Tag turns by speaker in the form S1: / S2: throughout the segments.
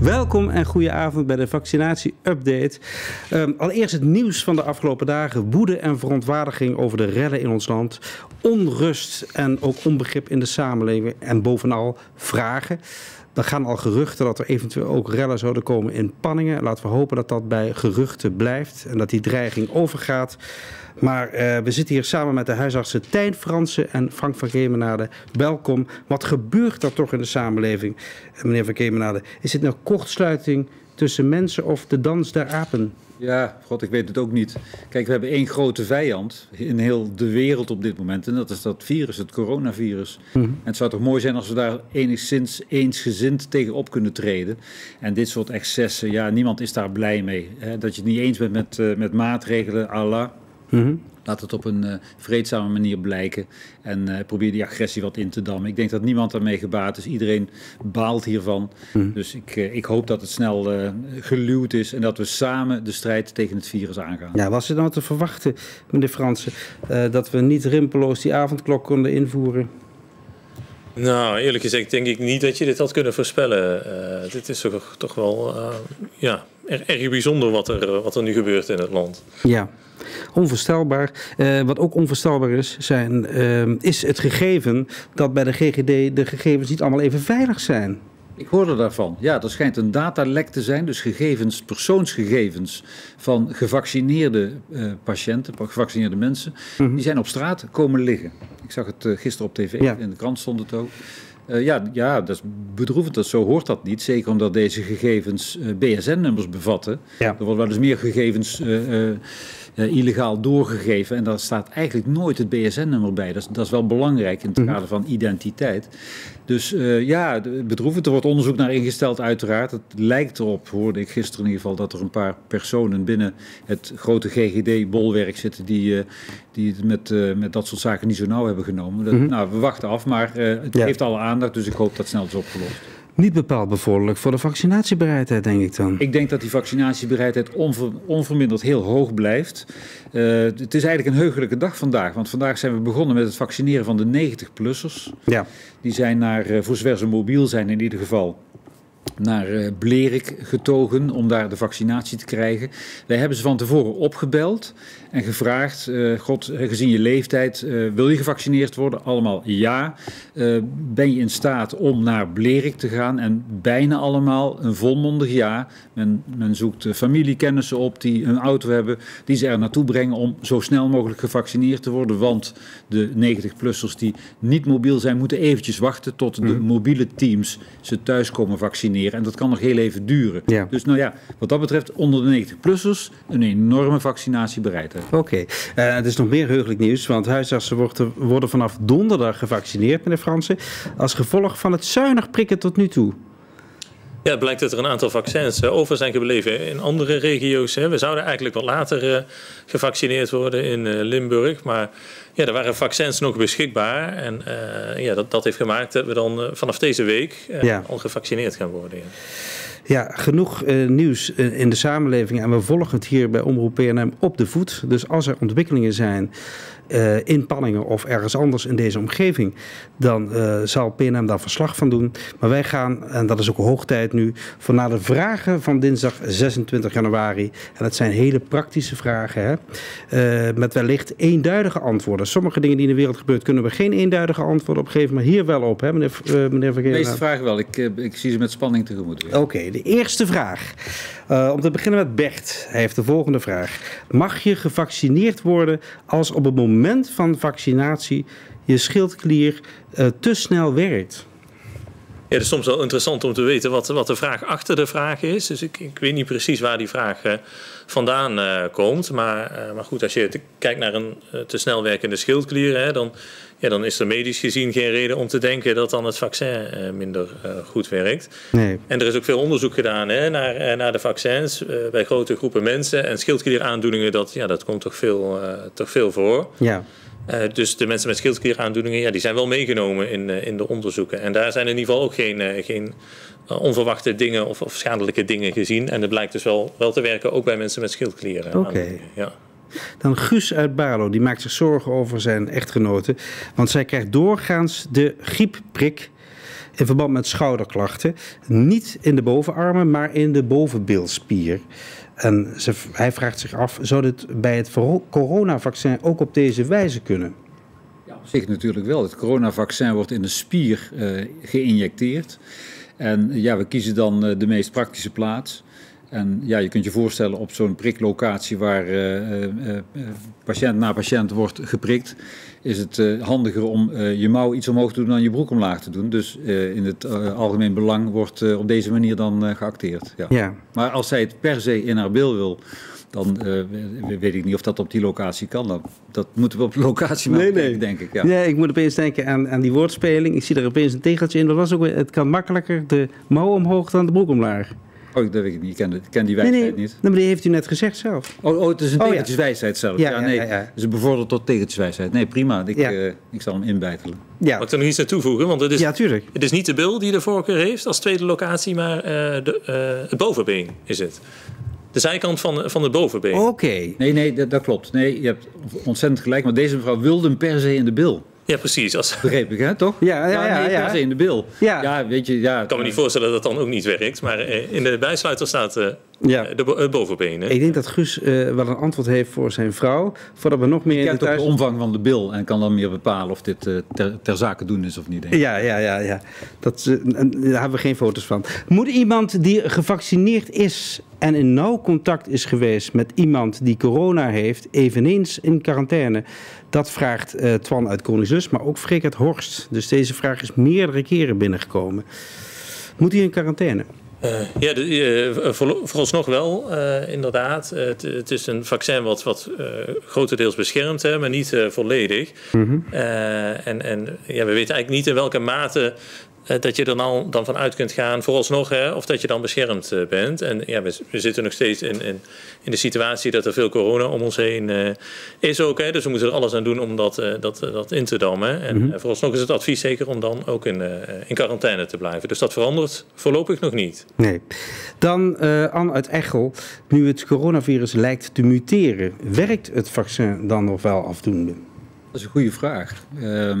S1: Welkom en goede avond bij de vaccinatie-update. Um, allereerst het nieuws van de afgelopen dagen. Woede en verontwaardiging over de rellen in ons land. Onrust en ook onbegrip in de samenleving. En bovenal vragen. Er gaan al geruchten dat er eventueel ook rellen zouden komen in Panningen. Laten we hopen dat dat bij geruchten blijft en dat die dreiging overgaat. Maar uh, we zitten hier samen met de huisartsen Tijn Fransen en Frank van Kemenade. Welkom. Wat gebeurt er toch in de samenleving, eh, meneer van Kemenade? Is dit nou kortsluiting tussen mensen of de dans der apen?
S2: Ja, god, ik weet het ook niet. Kijk, we hebben één grote vijand in heel de wereld op dit moment. En dat is dat virus, het coronavirus. Mm En het zou toch mooi zijn als we daar enigszins eensgezind tegen op kunnen treden. En dit soort excessen, ja, niemand is daar blij mee. Hè? Dat je het niet eens bent met, uh, met maatregelen, Allah. Mm Laat het op een uh, vreedzame manier blijken. En uh, probeer die agressie wat in te dammen. Ik denk dat niemand daarmee gebaat is. Iedereen baalt hiervan. Mm. Dus ik, uh, ik hoop dat het snel geluwd is. En dat we samen de strijd tegen het virus aangaan.
S1: Ja, was het nou te verwachten, meneer Fransen, dat we niet rimpeloos die avondklok konden invoeren?
S3: Nou, eerlijk gezegd denk ik niet dat je dit had kunnen voorspellen. Uh, dit is toch, toch wel uh, ja, erg, erg bijzonder wat er, wat er nu gebeurt in het land.
S1: Ja, onvoorstelbaar. Uh, wat ook onvoorstelbaar is, zijn, is het gegeven dat bij de GGD de gegevens niet allemaal even veilig zijn.
S2: Ik hoorde daarvan. Ja, er schijnt een datalek te zijn, dus gegevens, persoonsgegevens van gevaccineerde uh, patiënten, gevaccineerde mensen, mm -hmm. die zijn op straat komen liggen. Ik zag het uh, gisteren op tv, ja. in de krant stond het ook. Uh, ja, ja, dat is bedroevend. Dat, zo hoort dat niet. Zeker omdat deze gegevens BSN-nummers bevatten. Ja. Er worden wel eens meer gegevens uh, illegaal doorgegeven. En daar staat eigenlijk nooit het BSN-nummer bij. Dat is, dat is wel belangrijk in het kader van identiteit. Dus uh, ja, bedroevend. Er wordt onderzoek naar ingesteld, uiteraard. Het lijkt erop, hoorde ik gisteren in ieder geval, dat er een paar personen binnen het grote GGD-bolwerk zitten die, uh, die het met, met dat soort zaken niet zo nauw hebben genomen. Dat, mm -hmm. Nou, we wachten af, maar het ja. heeft alle aandacht, dus ik hoop dat snel is opgelost
S1: niet bepaald bevorderlijk voor de vaccinatiebereidheid, denk ik dan.
S2: Ik denk dat die vaccinatiebereidheid onver, onverminderd heel hoog blijft. Uh, het is eigenlijk een heugelijke dag vandaag, want vandaag zijn we begonnen met het vaccineren van de 90-plussers. Ja. Die zijn naar, uh, voor zover ze mobiel zijn in ieder geval, naar uh, Blerik getogen om daar de vaccinatie te krijgen. Wij hebben ze van tevoren opgebeld en gevraagd: uh, God, gezien je leeftijd, uh, wil je gevaccineerd worden? Allemaal ja. Uh, ben je in staat om naar Blerik te gaan? En bijna allemaal een volmondig ja. Men, men zoekt familiekennissen op die een auto hebben, die ze er naartoe brengen om zo snel mogelijk gevaccineerd te worden. Want de 90-plussers die niet mobiel zijn, moeten eventjes wachten tot de mm. mobiele teams ze thuis komen vaccineren. En dat kan nog heel even duren. Ja. Dus nou ja, wat dat betreft, onder de 90-plussers een enorme vaccinatiebereidheid.
S1: Oké, okay. uh, het is nog meer heugelijk nieuws, want huisartsen worden, worden vanaf donderdag gevaccineerd, meneer Fransen, als gevolg van het zuinig prikken tot nu toe.
S3: Ja, het blijkt dat er een aantal vaccins uh, over zijn gebleven in andere regio's. We zouden eigenlijk wat later uh, gevaccineerd worden in uh, Limburg. Maar ja, er waren vaccins nog beschikbaar. En ja, dat, dat heeft gemaakt dat we dan vanaf deze week ja. al gevaccineerd gaan worden. Ja.
S1: Ja, genoeg uh, nieuws uh, in de samenleving en we volgen het hier bij Omroep PNM op de voet. Dus als er ontwikkelingen zijn uh, in Panningen of ergens anders in deze omgeving, dan uh, zal PNM daar verslag van doen. Maar wij gaan, en dat is ook hoog tijd nu, voor naar de vragen van dinsdag 26 januari. En dat zijn hele praktische vragen, hè? Uh, met wellicht eenduidige antwoorden. Sommige dingen die in de wereld gebeuren, kunnen we geen eenduidige antwoorden op geven, maar hier wel op, hè, meneer, meneer Vergeer?
S2: De meeste vragen wel. Ik, ik zie ze met spanning tegemoet.
S1: Oké, okay, de eerste vraag. om te beginnen met Bert. Hij heeft de volgende vraag. Mag je gevaccineerd worden als op het moment moment van vaccinatie je schildklier uh, te snel werkt.
S3: Ja, het is soms wel interessant om te weten wat, wat de vraag achter de vraag is. Dus ik, ik weet niet precies waar die vraag uh, vandaan uh, komt. Maar, maar goed, als je kijkt naar een te snel werkende schildklier, hè, dan, ja, dan is er medisch gezien geen reden om te denken dat dan het vaccin minder goed werkt. Nee. En er is ook veel onderzoek gedaan hè, naar, naar de vaccins bij grote groepen mensen. En schildklieraandoeningen, dat, ja, dat komt toch veel, toch veel voor. Ja. Uh, dus de mensen met schildklieraandoeningen, ja, die zijn wel meegenomen in, uh, in de onderzoeken. En daar zijn in ieder geval ook geen, uh, geen onverwachte dingen of, of, schadelijke dingen gezien. En het blijkt dus wel, wel te werken ook bij mensen met schildklieren.
S1: Oké. Okay. Ja. Dan Guus uit Balo, die maakt zich zorgen over zijn echtgenote. Want zij krijgt doorgaans de griepprik in verband met schouderklachten. Niet in de bovenarmen, maar in de bovenbeelspier. En ze, hij vraagt zich af, zou dit bij het coronavaccin ook op deze wijze kunnen?
S2: Ja, op zich natuurlijk wel. Het coronavaccin wordt in de spier uh, geïnjecteerd. En ja, we kiezen dan uh, de meest praktische plaats. En ja, je kunt je voorstellen op zo'n priklocatie waar uh, uh, patiënt na patiënt wordt geprikt, is het handiger om je mouw iets omhoog te doen dan je broek omlaag te doen. Dus in het algemeen belang wordt op deze manier dan geacteerd. Ja. ja. Maar als zij het per se in haar bil wil, dan weet ik niet of dat op die locatie kan. Dat, dat moeten we op de locatie maken, nee, nee. denk ik. Ja.
S1: Nee, ik moet opeens denken aan, aan die woordspeling. Ik zie er opeens een tegeltje in. Dat was ook, het kan makkelijker de mouw omhoog dan de broek omlaag.
S2: Oh, dat weet ik niet. Ik ken, ik ken die wijsheid nee, nee. niet.
S1: maar die heeft u net gezegd zelf.
S2: Oh, oh het is een oh, tegeltjeswijsheid zelf. Ja, ja, nee. Ja, ja. Het is bevorderd tot tegeltjeswijsheid. Nee, prima. Ik, uh, ik zal hem inbijtelen.
S3: Ja. Mag ik er nog iets aan toevoegen? Want het is,
S1: ja, tuurlijk.
S3: Het is niet de bil die de voorkeur heeft als tweede locatie, maar uh, de, uh, het bovenbeen is het. De zijkant van, van het bovenbeen.
S1: Oké.
S2: Nee, nee, dat, dat, klopt. Nee, je hebt ontzettend gelijk. Maar deze mevrouw wilde hem per se in de bil.
S3: Ja, precies. Als...
S2: Begreep ik, hè? Toch?
S1: Ja, ja, ja. ja,
S2: ja. in de bil.
S1: Ja.
S2: ja, weet je, ja.
S3: Ik kan me niet voorstellen dat dat dan ook niet werkt. Maar eh, in de bijsluiter staat uh, ja. de het bovenbeen.
S1: Ik denk dat Guus uh, wel een antwoord heeft voor zijn vrouw. Voordat we nog meer
S2: in de thuis... de omvang van de bil en kan dan meer bepalen of dit uh, ter, ter zake doen is of niet. Denk
S1: ik. Ja, ja, ja. ja. Dat, daar hebben we geen foto's van. Moet iemand die gevaccineerd is en in nauw contact is geweest met iemand die corona heeft, eveneens in quarantaine? Dat vraagt uh, Twan uit Koningslust, maar ook Freek Horst. Dus deze vraag is meerdere keren binnengekomen. Moet hij in quarantaine?
S3: Uh, ja, de, uh, vooralsnog wel, uh, inderdaad. Het, is een vaccin wat, wat grotendeels beschermt, hè, maar niet volledig. Mm -hmm. en en ja, we weten eigenlijk niet in welke mate eh, dat je er dan, dan vanuit kunt gaan, vooralsnog, hè, of dat je dan beschermd eh, bent. En ja, we, we zitten nog steeds in, in, in, de situatie dat er veel corona om ons heen uh, is ook. Hè, dus we moeten er alles aan doen om dat, uh, dat, dat in te dammen. En mm -hmm. vooralsnog is het advies zeker om dan ook in, in quarantaine te blijven. Dus dat verandert voorlopig nog niet.
S1: Nee. Dan uh, Anne uit Echel. Nu het coronavirus lijkt te muteren, werkt het vaccin dan nog wel afdoende?
S2: Dat is een goede vraag. Uh,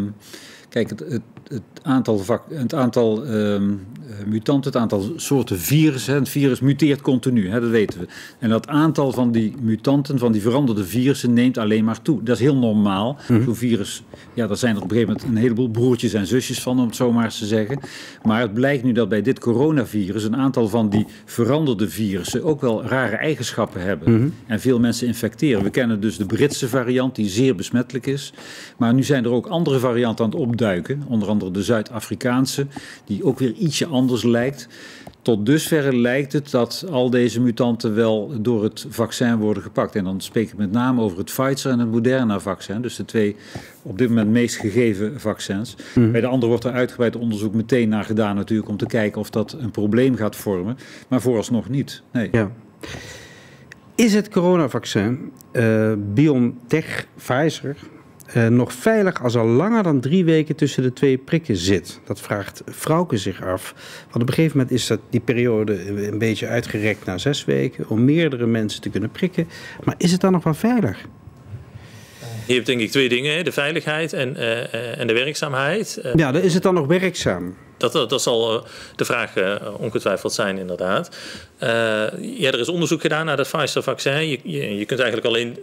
S2: kijk, het, het, het aantal, het aantal um, mutanten, het aantal soorten virussen. Het virus muteert continu, hè, dat weten we. En dat aantal van die mutanten, van die veranderde virussen, neemt alleen maar toe. Dat is heel normaal. Mm Zo'n virus, ja, daar zijn er op een gegeven moment een heleboel broertjes en zusjes van, om het zo maar eens te zeggen. Maar het blijkt nu dat bij dit coronavirus een aantal van die veranderde virussen ook wel rare eigenschappen hebben. Mm En veel mensen infecteren. We kennen dus de Britse variant, die zeer besmettelijk is. Maar nu zijn er ook andere varianten aan het opduiken, onder andere de Zuid-Afrikaanse, die ook weer ietsje anders lijkt. Tot dusverre lijkt het dat al deze mutanten wel door het vaccin worden gepakt. En dan spreek ik met name over het Pfizer en het Moderna-vaccin. Dus de twee op dit moment meest gegeven vaccins. Mhm. Bij de andere wordt er uitgebreid onderzoek meteen naar gedaan natuurlijk... om te kijken of dat een probleem gaat vormen. Maar vooralsnog niet, nee.
S1: Ja. Is het coronavaccin uh, BioNTech, Pfizer uh, nog veilig als er langer dan drie weken tussen de twee prikken zit? Dat vraagt Vrouwke zich af. Want op een gegeven moment is dat die periode een beetje uitgerekt naar zes weken om meerdere mensen te kunnen prikken. Maar is het dan nog wel veilig?
S3: Je hebt denk ik twee dingen, de veiligheid en, uh, en de werkzaamheid.
S1: ja, dan is het dan nog werkzaam?
S3: Dat, dat, dat zal de vraag ongetwijfeld zijn, inderdaad. ja, er is onderzoek gedaan naar dat Pfizer-vaccin. Je, je, je, kunt eigenlijk alleen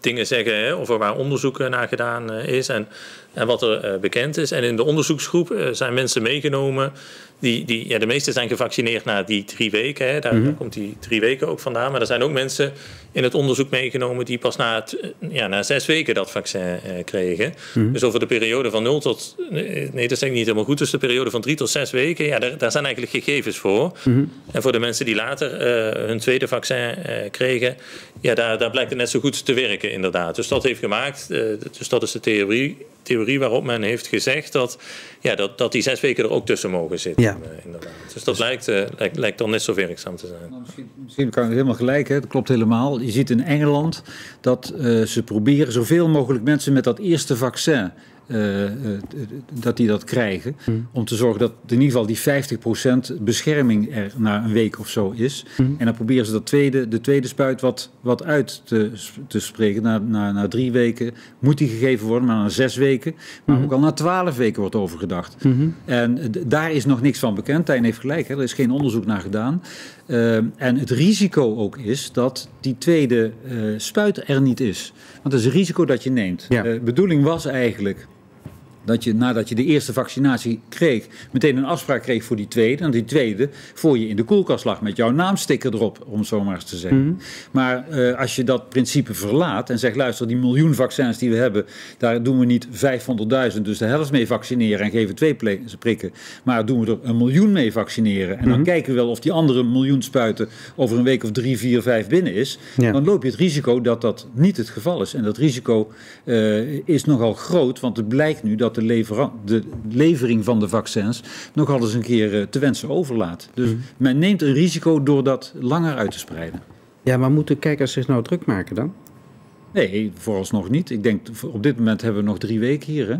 S3: dingen zeggen hè, over waar onderzoek naar gedaan eh, is en, en wat er eh, bekend is. En in de onderzoeksgroep eh, zijn mensen meegenomen die, die, ja, de meeste zijn gevaccineerd na die drie weken. Hè. Daar, mhm. komt die drie weken ook vandaan. Maar er zijn ook mensen in het onderzoek meegenomen die pas na, het, ja, na zes weken dat vaccin eh, kregen. Mhm. Dus over de periode van nul tot. Nee, dat is ik niet helemaal goed. Dus de periode van drie tot zes weken. Ja, daar, daar zijn eigenlijk gegevens voor. Mhm. En voor de mensen die later uh, hun tweede vaccin uh, kregen. Ja, daar, daar blijkt het net zo goed te werken, inderdaad. Dus dat heeft gemaakt. dus dat is de theorie theorie waarop men heeft gezegd dat, ja, dat, dat die zes weken er ook tussen mogen zitten. Ja. Uh, inderdaad. Dus dat lijkt, uh, lijkt, lijkt, dan net zo werkzaam te zijn. Nou,
S2: misschien, misschien kan ik helemaal gelijk, hè? dat klopt helemaal. Je ziet in Engeland dat uh, ze proberen zoveel mogelijk mensen met dat eerste vaccin dat die dat krijgen. Hmm. Om te zorgen dat in ieder geval die 50% bescherming er na een week of zo is. Hmm. En dan proberen ze dat tweede, de tweede spuit wat, wat uit te, te spreken. Na, na, na drie weken moet die gegeven worden, maar na zes weken. Maar hmm. ook al na twaalf weken wordt overgedacht. En daar is nog niks van bekend. Tijn heeft gelijk, hè? er is geen onderzoek naar gedaan. Uh, en het risico ook is dat die tweede uh, spuit er niet is. Want dat is een risico dat je neemt. De uh, bedoeling was eigenlijk dat je nadat je de eerste vaccinatie kreeg, meteen een afspraak kreeg voor die tweede. En die tweede voor je in de koelkast lag met jouw naamsticker erop, om zo maar eens te zeggen. Mhm. Maar uh, als je dat principe verlaat en zegt: luister, die miljoen vaccins die we hebben, daar doen we niet 500.000, dus de helft mee vaccineren en geven twee prikken. Maar doen we er een miljoen mee vaccineren. En dan mhm. kijken we wel of die andere miljoen spuiten over een week of drie, vier, vijf binnen is. Dan loop je het risico dat dat niet het geval is. En dat risico uh, is nogal groot, want het blijkt nu dat de, de levering van de vaccins nogal eens een keer eh, te wensen overlaat. Dus mhm. men neemt een risico door dat langer uit te spreiden.
S1: Ja, maar moeten kijkers zich nou druk maken dan?
S2: Nee, vooralsnog niet. Ik denk, op dit moment hebben we nog drie weken hier. Hè?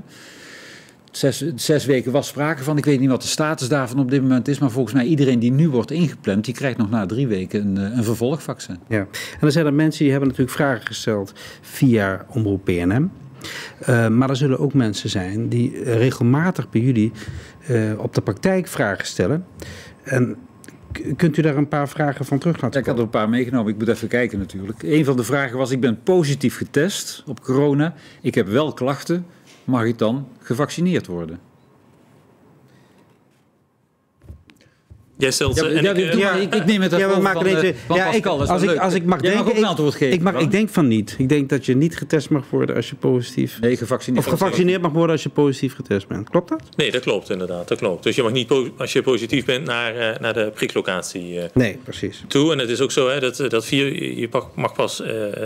S2: Zes, zes, weken was sprake van. Ik weet niet wat de status daarvan op dit moment is. Maar volgens mij iedereen die nu wordt ingepland, die krijgt nog na drie weken een, eh, een vervolgvaccin.
S1: Ja, en er zijn er mensen die hebben natuurlijk vragen gesteld via Omroep PNM. Uh, maar er zullen ook mensen zijn die regelmatig bij jullie uh, op de praktijk vragen stellen. En kunt u daar een paar vragen van terug laten
S2: ja, Ik had er een paar meegenomen. Ik moet even kijken natuurlijk. Een van de vragen was, ik ben positief getest op corona. Ik heb wel klachten. Mag ik dan gevaccineerd worden?
S3: Jij stelt
S2: ja, ja, ik, ja, ik, ik, neem het ja, we maken
S1: van, uh, ja, ik, als, ik, als ik mag Jij denken, mag ook een antwoord geven. Ik, mag, ik denk van niet. Ik denk dat je niet getest mag worden als je positief...
S2: Nee, gevaccineerd.
S1: Of gevaccineerd mag worden als je positief getest bent. Klopt dat?
S3: Nee, dat klopt inderdaad. Dat klopt. Dus je mag niet als je positief bent naar, uh, naar de priklocatie uh,
S1: nee, precies.
S3: toe. En het is ook zo hè, dat, dat vier, je mag pas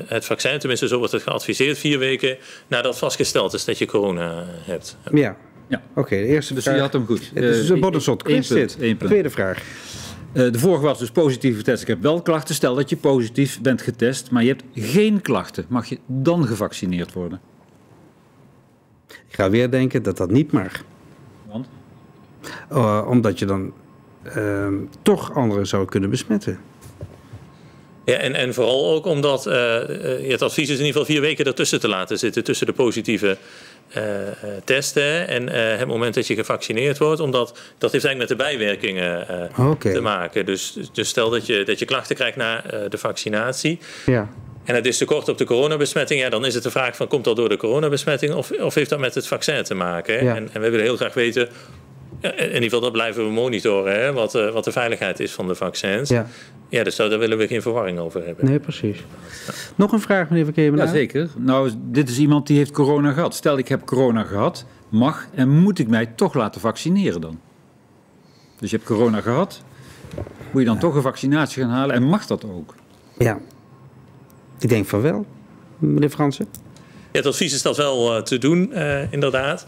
S3: het vaccin, tenminste zo wordt het geadviseerd, vier weken nadat vastgesteld is dat je corona hebt.
S1: Ja. Ja. Oké, de eerste
S2: dus
S1: vraag.
S2: je had hem goed.
S1: Het is een boddenshot quiz dit. Tweede vraag.
S2: Uh, de vorige was dus positief getest. Ik heb wel klachten. Stel dat je positief bent getest, maar je hebt geen klachten. Mag je dan gevaccineerd worden?
S1: Ik ga weer denken dat dat niet mag.
S2: Want?
S1: Uh, omdat je dan uh, toch anderen zou kunnen besmetten.
S3: Ja, en, en vooral ook omdat uh, het advies is in ieder geval vier weken ertussen te laten zitten. Tussen de positieve uh, testen en uh, het moment dat je gevaccineerd wordt. Omdat dat heeft eigenlijk met de bijwerkingen okay. te maken. Dus, dus stel dat je, dat je klachten krijgt na de vaccinatie.
S1: Ja.
S3: En het is te kort op de coronabesmetting. Ja, dan is het de vraag van komt dat door de coronabesmetting of, of heeft dat met het vaccin te maken? Ja. En, en we willen heel graag weten in ieder geval dat blijven we monitoren, hè, wat, uh, wat de veiligheid is van de vaccins. Ja. Ja, dus daar willen we geen verwarring over hebben.
S1: Nee, precies. Nog een vraag, meneer Verkeermenaar?
S2: Ja, zeker. Nou, dit is iemand die heeft corona gehad. Stel, ik heb corona gehad, mag en moet ik mij toch laten vaccineren dan? Dus je hebt corona gehad, moet je dan toch een vaccinatie gaan halen en mag dat ook?
S1: Ja, ik denk van wel, meneer Fransen.
S3: Het advies is dat wel uh, te doen, uh, inderdaad.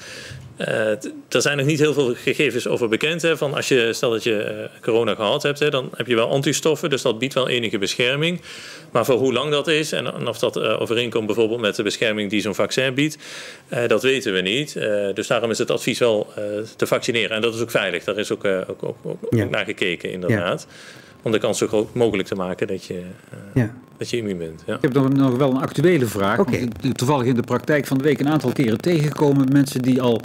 S3: Uh, er zijn nog niet heel veel gegevens over bekend. Hè, van als je, stel dat je corona gehad hebt, hè, dan heb je wel antistoffen, dus dat biedt wel enige bescherming. Maar voor hoe lang dat is en, of dat overeenkomt bijvoorbeeld met de bescherming die zo'n vaccin biedt, dat weten we niet. dus daarom is het advies wel te vaccineren. En dat is ook veilig, daar is ook, ook, ook, ook ja. naar gekeken inderdaad. Ja om de kans zo groot mogelijk te maken dat je, uh, ja. dat je immuun bent. Ja.
S2: Ik heb nog, nog wel een actuele vraag. Okay. Toevallig in de praktijk van de week een aantal keren tegengekomen. Mensen die al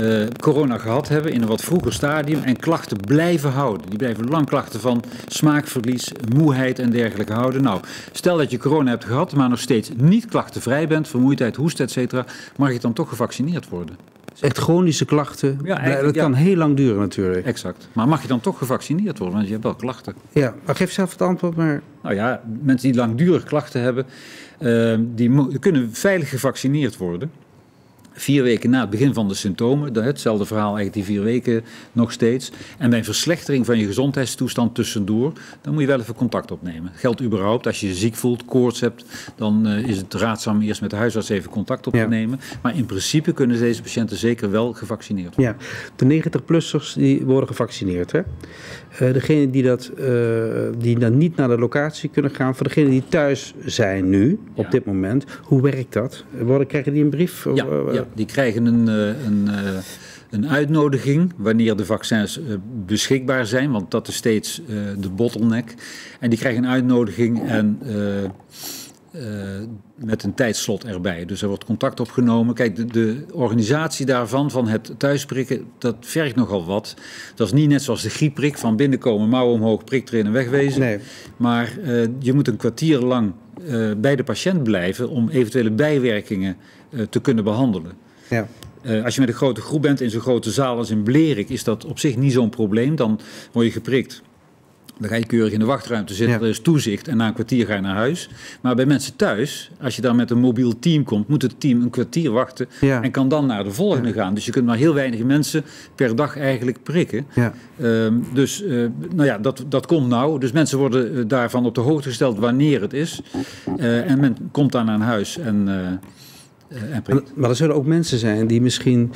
S2: uh, corona gehad hebben in een wat vroeger stadium en klachten blijven houden. Die blijven lang klachten van smaakverlies, moeheid en dergelijke houden. Nou, stel dat je corona hebt gehad, maar nog steeds niet klachtenvrij bent, vermoeidheid, hoest, et cetera, mag je dan toch gevaccineerd worden?
S1: Echt chronische klachten. Ja, dat kan heel lang duren natuurlijk.
S2: Exact. Maar mag je dan toch gevaccineerd worden? Want je hebt wel klachten.
S1: Ja, maar geef zelf het antwoord maar.
S2: Nou ja, mensen die langdurig klachten hebben, uh, die kunnen veilig gevaccineerd worden vier weken na het begin van de symptomen, hetzelfde verhaal eigenlijk die vier weken nog steeds. En bij een verslechtering van je gezondheidstoestand tussendoor, dan moet je wel even contact opnemen. Geldt überhaupt, als je je ziek voelt, koorts hebt, dan uh, is het raadzaam eerst met de huisarts even contact op te nemen. Maar in principe kunnen deze patiënten zeker wel gevaccineerd worden.
S1: Ja, de 90-plussers die worden gevaccineerd. Hè? Uh, degene die, dat, uh, die dan niet naar de locatie kunnen gaan, voor degenen die thuis zijn nu, op ja. dit moment, hoe werkt dat? Worden, krijgen die een brief?
S2: Ja, ja Die krijgen een, een, een uitnodiging wanneer de vaccins beschikbaar zijn, want dat is steeds de bottleneck. En die krijgen een uitnodiging en met een tijdslot erbij. Dus er wordt contact opgenomen. Kijk, de, de, organisatie daarvan, van het thuisprikken, dat vergt nogal wat. Dat is niet net zoals de griepprik, van binnenkomen, mouw omhoog, prik erin en wegwezen. Nee. Maar uh, je moet een kwartier lang uh, bij de patiënt blijven om eventuele bijwerkingen te kunnen behandelen. Ja. als je met een grote groep bent in zo'n grote zaal als in Blerik, is dat op zich niet zo'n probleem. Dan word je geprikt. Dan ga je keurig in de wachtruimte zitten, er is toezicht en na een kwartier ga je naar huis. Maar bij mensen thuis, als je daar met een mobiel team komt, moet het team een kwartier wachten en kan dan naar de volgende gaan. Dus je kunt maar heel weinig mensen per dag eigenlijk prikken. Ehm, dus uh, nou ja, dat, dat komt nou. Dus mensen worden eh, daarvan op de hoogte gesteld wanneer het is. Uh, en men komt dan naar huis en...
S1: Uh, maar er zullen ook mensen zijn die misschien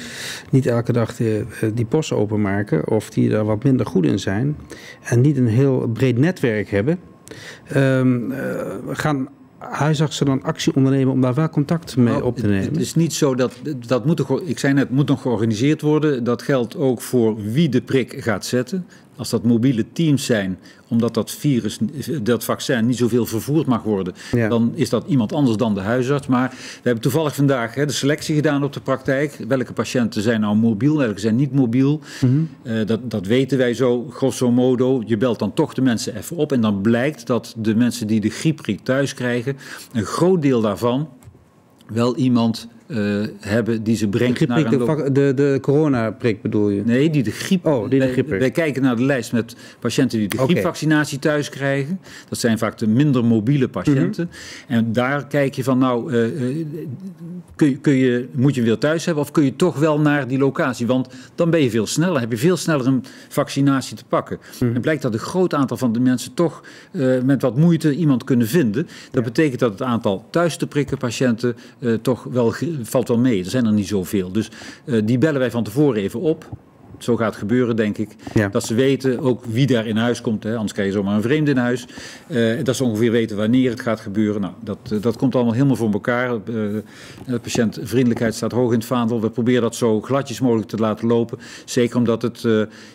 S1: niet elke dag de, eh, die post openmaken of die daar wat minder goed in zijn en niet een heel breed netwerk hebben. Um, uh, gaan huisartsen dan actie ondernemen om daar wel contact mee nou, op te nemen?
S2: Het, is niet zo dat, dat moet, ik zei net, moet nog georganiseerd worden. Dat geldt ook voor wie de prik gaat zetten. Als dat mobiele teams zijn, omdat dat virus, dat vaccin niet zoveel vervoerd mag worden, dan is dat iemand anders dan de huisarts. Maar we hebben toevallig vandaag hè, de selectie gedaan op de praktijk. Welke patiënten zijn nou mobiel, welke zijn niet mobiel? Mm dat, dat weten wij zo, grosso modo. Je belt dan toch de mensen even op en dan blijkt dat de mensen die de griepprik thuis krijgen, een groot deel daarvan wel iemand uh, hebben die ze brengt de naar
S1: een... De, de, de coronaprik bedoel je?
S2: Nee, die de griep... Oh, die de griep. Wij, kijken naar de lijst met patiënten die de griepvaccinatie thuis krijgen. Dat zijn vaak de minder mobiele patiënten. Mhm. En daar kijk je van, nou, uh, kun, je, kun je, moet je weer thuis hebben... of kun je toch wel naar die locatie? Want dan ben je veel sneller. Heb je veel sneller een vaccinatie te pakken. Mm En blijkt dat een groot aantal van de mensen toch met wat moeite iemand kunnen vinden. Dat betekent dat het aantal thuis te prikken patiënten toch wel valt wel mee. Er zijn er niet zoveel. Dus uh, die bellen wij van tevoren even op zo gaat gebeuren, denk ik. Dat ze weten ook wie daar in huis komt. Hè. Anders krijg je zomaar een vreemde in huis. Uh, dat ze ongeveer weten wanneer het gaat gebeuren. Nou, dat, uh, dat komt allemaal helemaal voor elkaar. Uh, de patiëntvriendelijkheid staat hoog in het vaandel. We proberen dat zo gladjes mogelijk te laten lopen. Zeker omdat het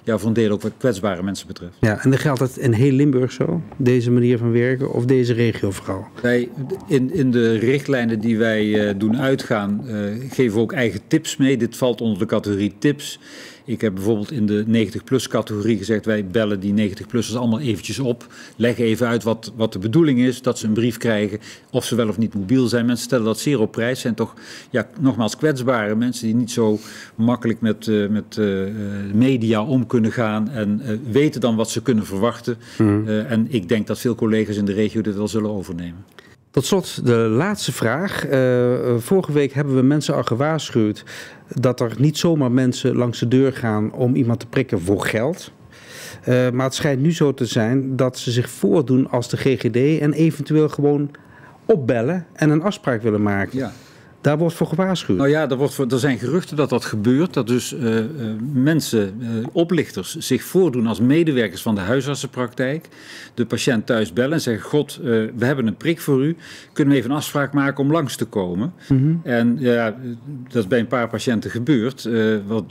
S2: ja, voor een deel ook wat kwetsbare mensen betreft.
S1: Ja, en dan geldt het in heel Limburg zo? Deze manier van werken of deze regio vooral?
S2: Wij, in, in de richtlijnen die wij doen uitgaan, geven we ook eigen tips mee. Dit valt onder de categorie tips. Ik heb bijvoorbeeld in de 90-plus categorie gezegd: wij bellen die 90-plussers allemaal eventjes op. Leggen even uit wat, wat de bedoeling is, dat ze een brief krijgen, of ze wel of niet mobiel zijn. Mensen stellen dat zeer op prijs. Zijn toch, ja, nogmaals, kwetsbare mensen die niet zo makkelijk met, uh, met uh, media om kunnen gaan en uh, weten dan wat ze kunnen verwachten. Mm. en ik denk dat veel collega's in de regio dit wel zullen overnemen.
S1: Tot slot de laatste vraag. Uh, vorige week hebben we mensen al gewaarschuwd dat er niet zomaar mensen langs de deur gaan om iemand te prikken voor geld. Uh, maar het schijnt nu zo te zijn dat ze zich voordoen als de GGD en eventueel gewoon opbellen en een afspraak willen maken. Ja. Daar wordt voor gewaarschuwd.
S2: Nou ja, er, wordt voor, er zijn geruchten dat dat gebeurt. Dat dus uh, uh, mensen, uh, oplichters, zich voordoen als medewerkers van de huisartsenpraktijk. De patiënt thuis bellen en zeggen: God, we hebben een prik voor u. Kunnen we even een afspraak maken om langs te komen? Mm -hmm. En ja, dat is bij een paar patiënten gebeurd. wat,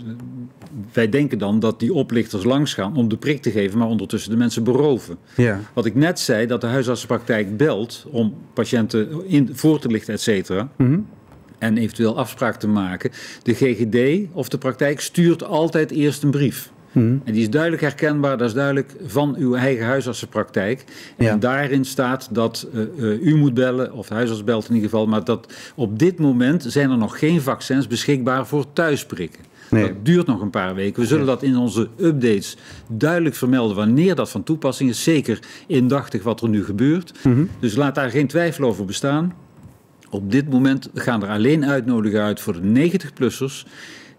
S2: wij denken dan dat die oplichters langs gaan om de prik te geven, maar ondertussen de mensen beroven. Ja. Wat ik net zei, dat de huisartsenpraktijk belt om patiënten in, voor te lichten, et cetera. Mm -hmm en eventueel afspraak te maken. De GGD of de praktijk stuurt altijd eerst een brief. Hmm. En die is duidelijk herkenbaar, dat is duidelijk van uw eigen huisartsenpraktijk. En daarin staat dat uh, uh, u moet bellen, of de huisarts belt in ieder geval, maar dat op dit moment zijn er nog geen vaccins beschikbaar voor thuisprikken. Nee. Dat duurt nog een paar weken. We zullen dat in onze updates duidelijk vermelden wanneer dat van toepassing is. Zeker indachtig wat er nu gebeurt. Hmm. Dus laat daar geen twijfel over bestaan. Op dit moment gaan er alleen uitnodigingen uit voor de 90-plussers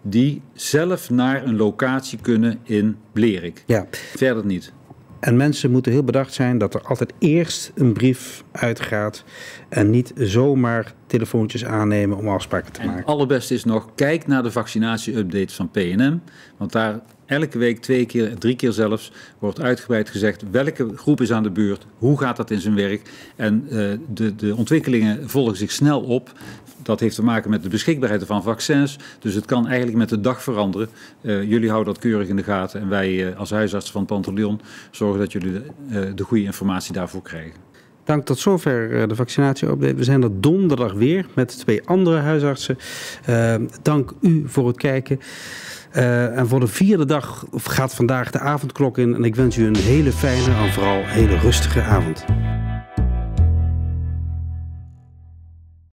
S2: die zelf naar een locatie kunnen in Blerik. Ja. Verder niet.
S1: En mensen moeten heel bedacht zijn dat er altijd eerst een brief uitgaat en niet zomaar telefoontjes aannemen om afspraken te maken.
S2: Het allerbeste is nog, kijk naar de vaccinatie-update van PNM. Want daar elke week, twee keer, drie keer zelfs, wordt uitgebreid gezegd welke groep is aan de beurt, hoe gaat dat in zijn werk. En uh, de, de ontwikkelingen volgen zich snel op. Dat heeft te maken met de beschikbaarheid van vaccins. Dus het kan eigenlijk met de dag veranderen. Uh, jullie houden dat keurig in de gaten. En wij uh, als huisarts van Panteleon zorgen dat jullie de, de goede informatie daarvoor krijgen.
S1: Dank tot zover de vaccinatie-update. We zijn er donderdag weer met twee andere huisartsen. Dank u voor het kijken. Uh, en voor de vierde dag gaat vandaag de avondklok in. En ik wens u een hele fijne en vooral hele rustige avond.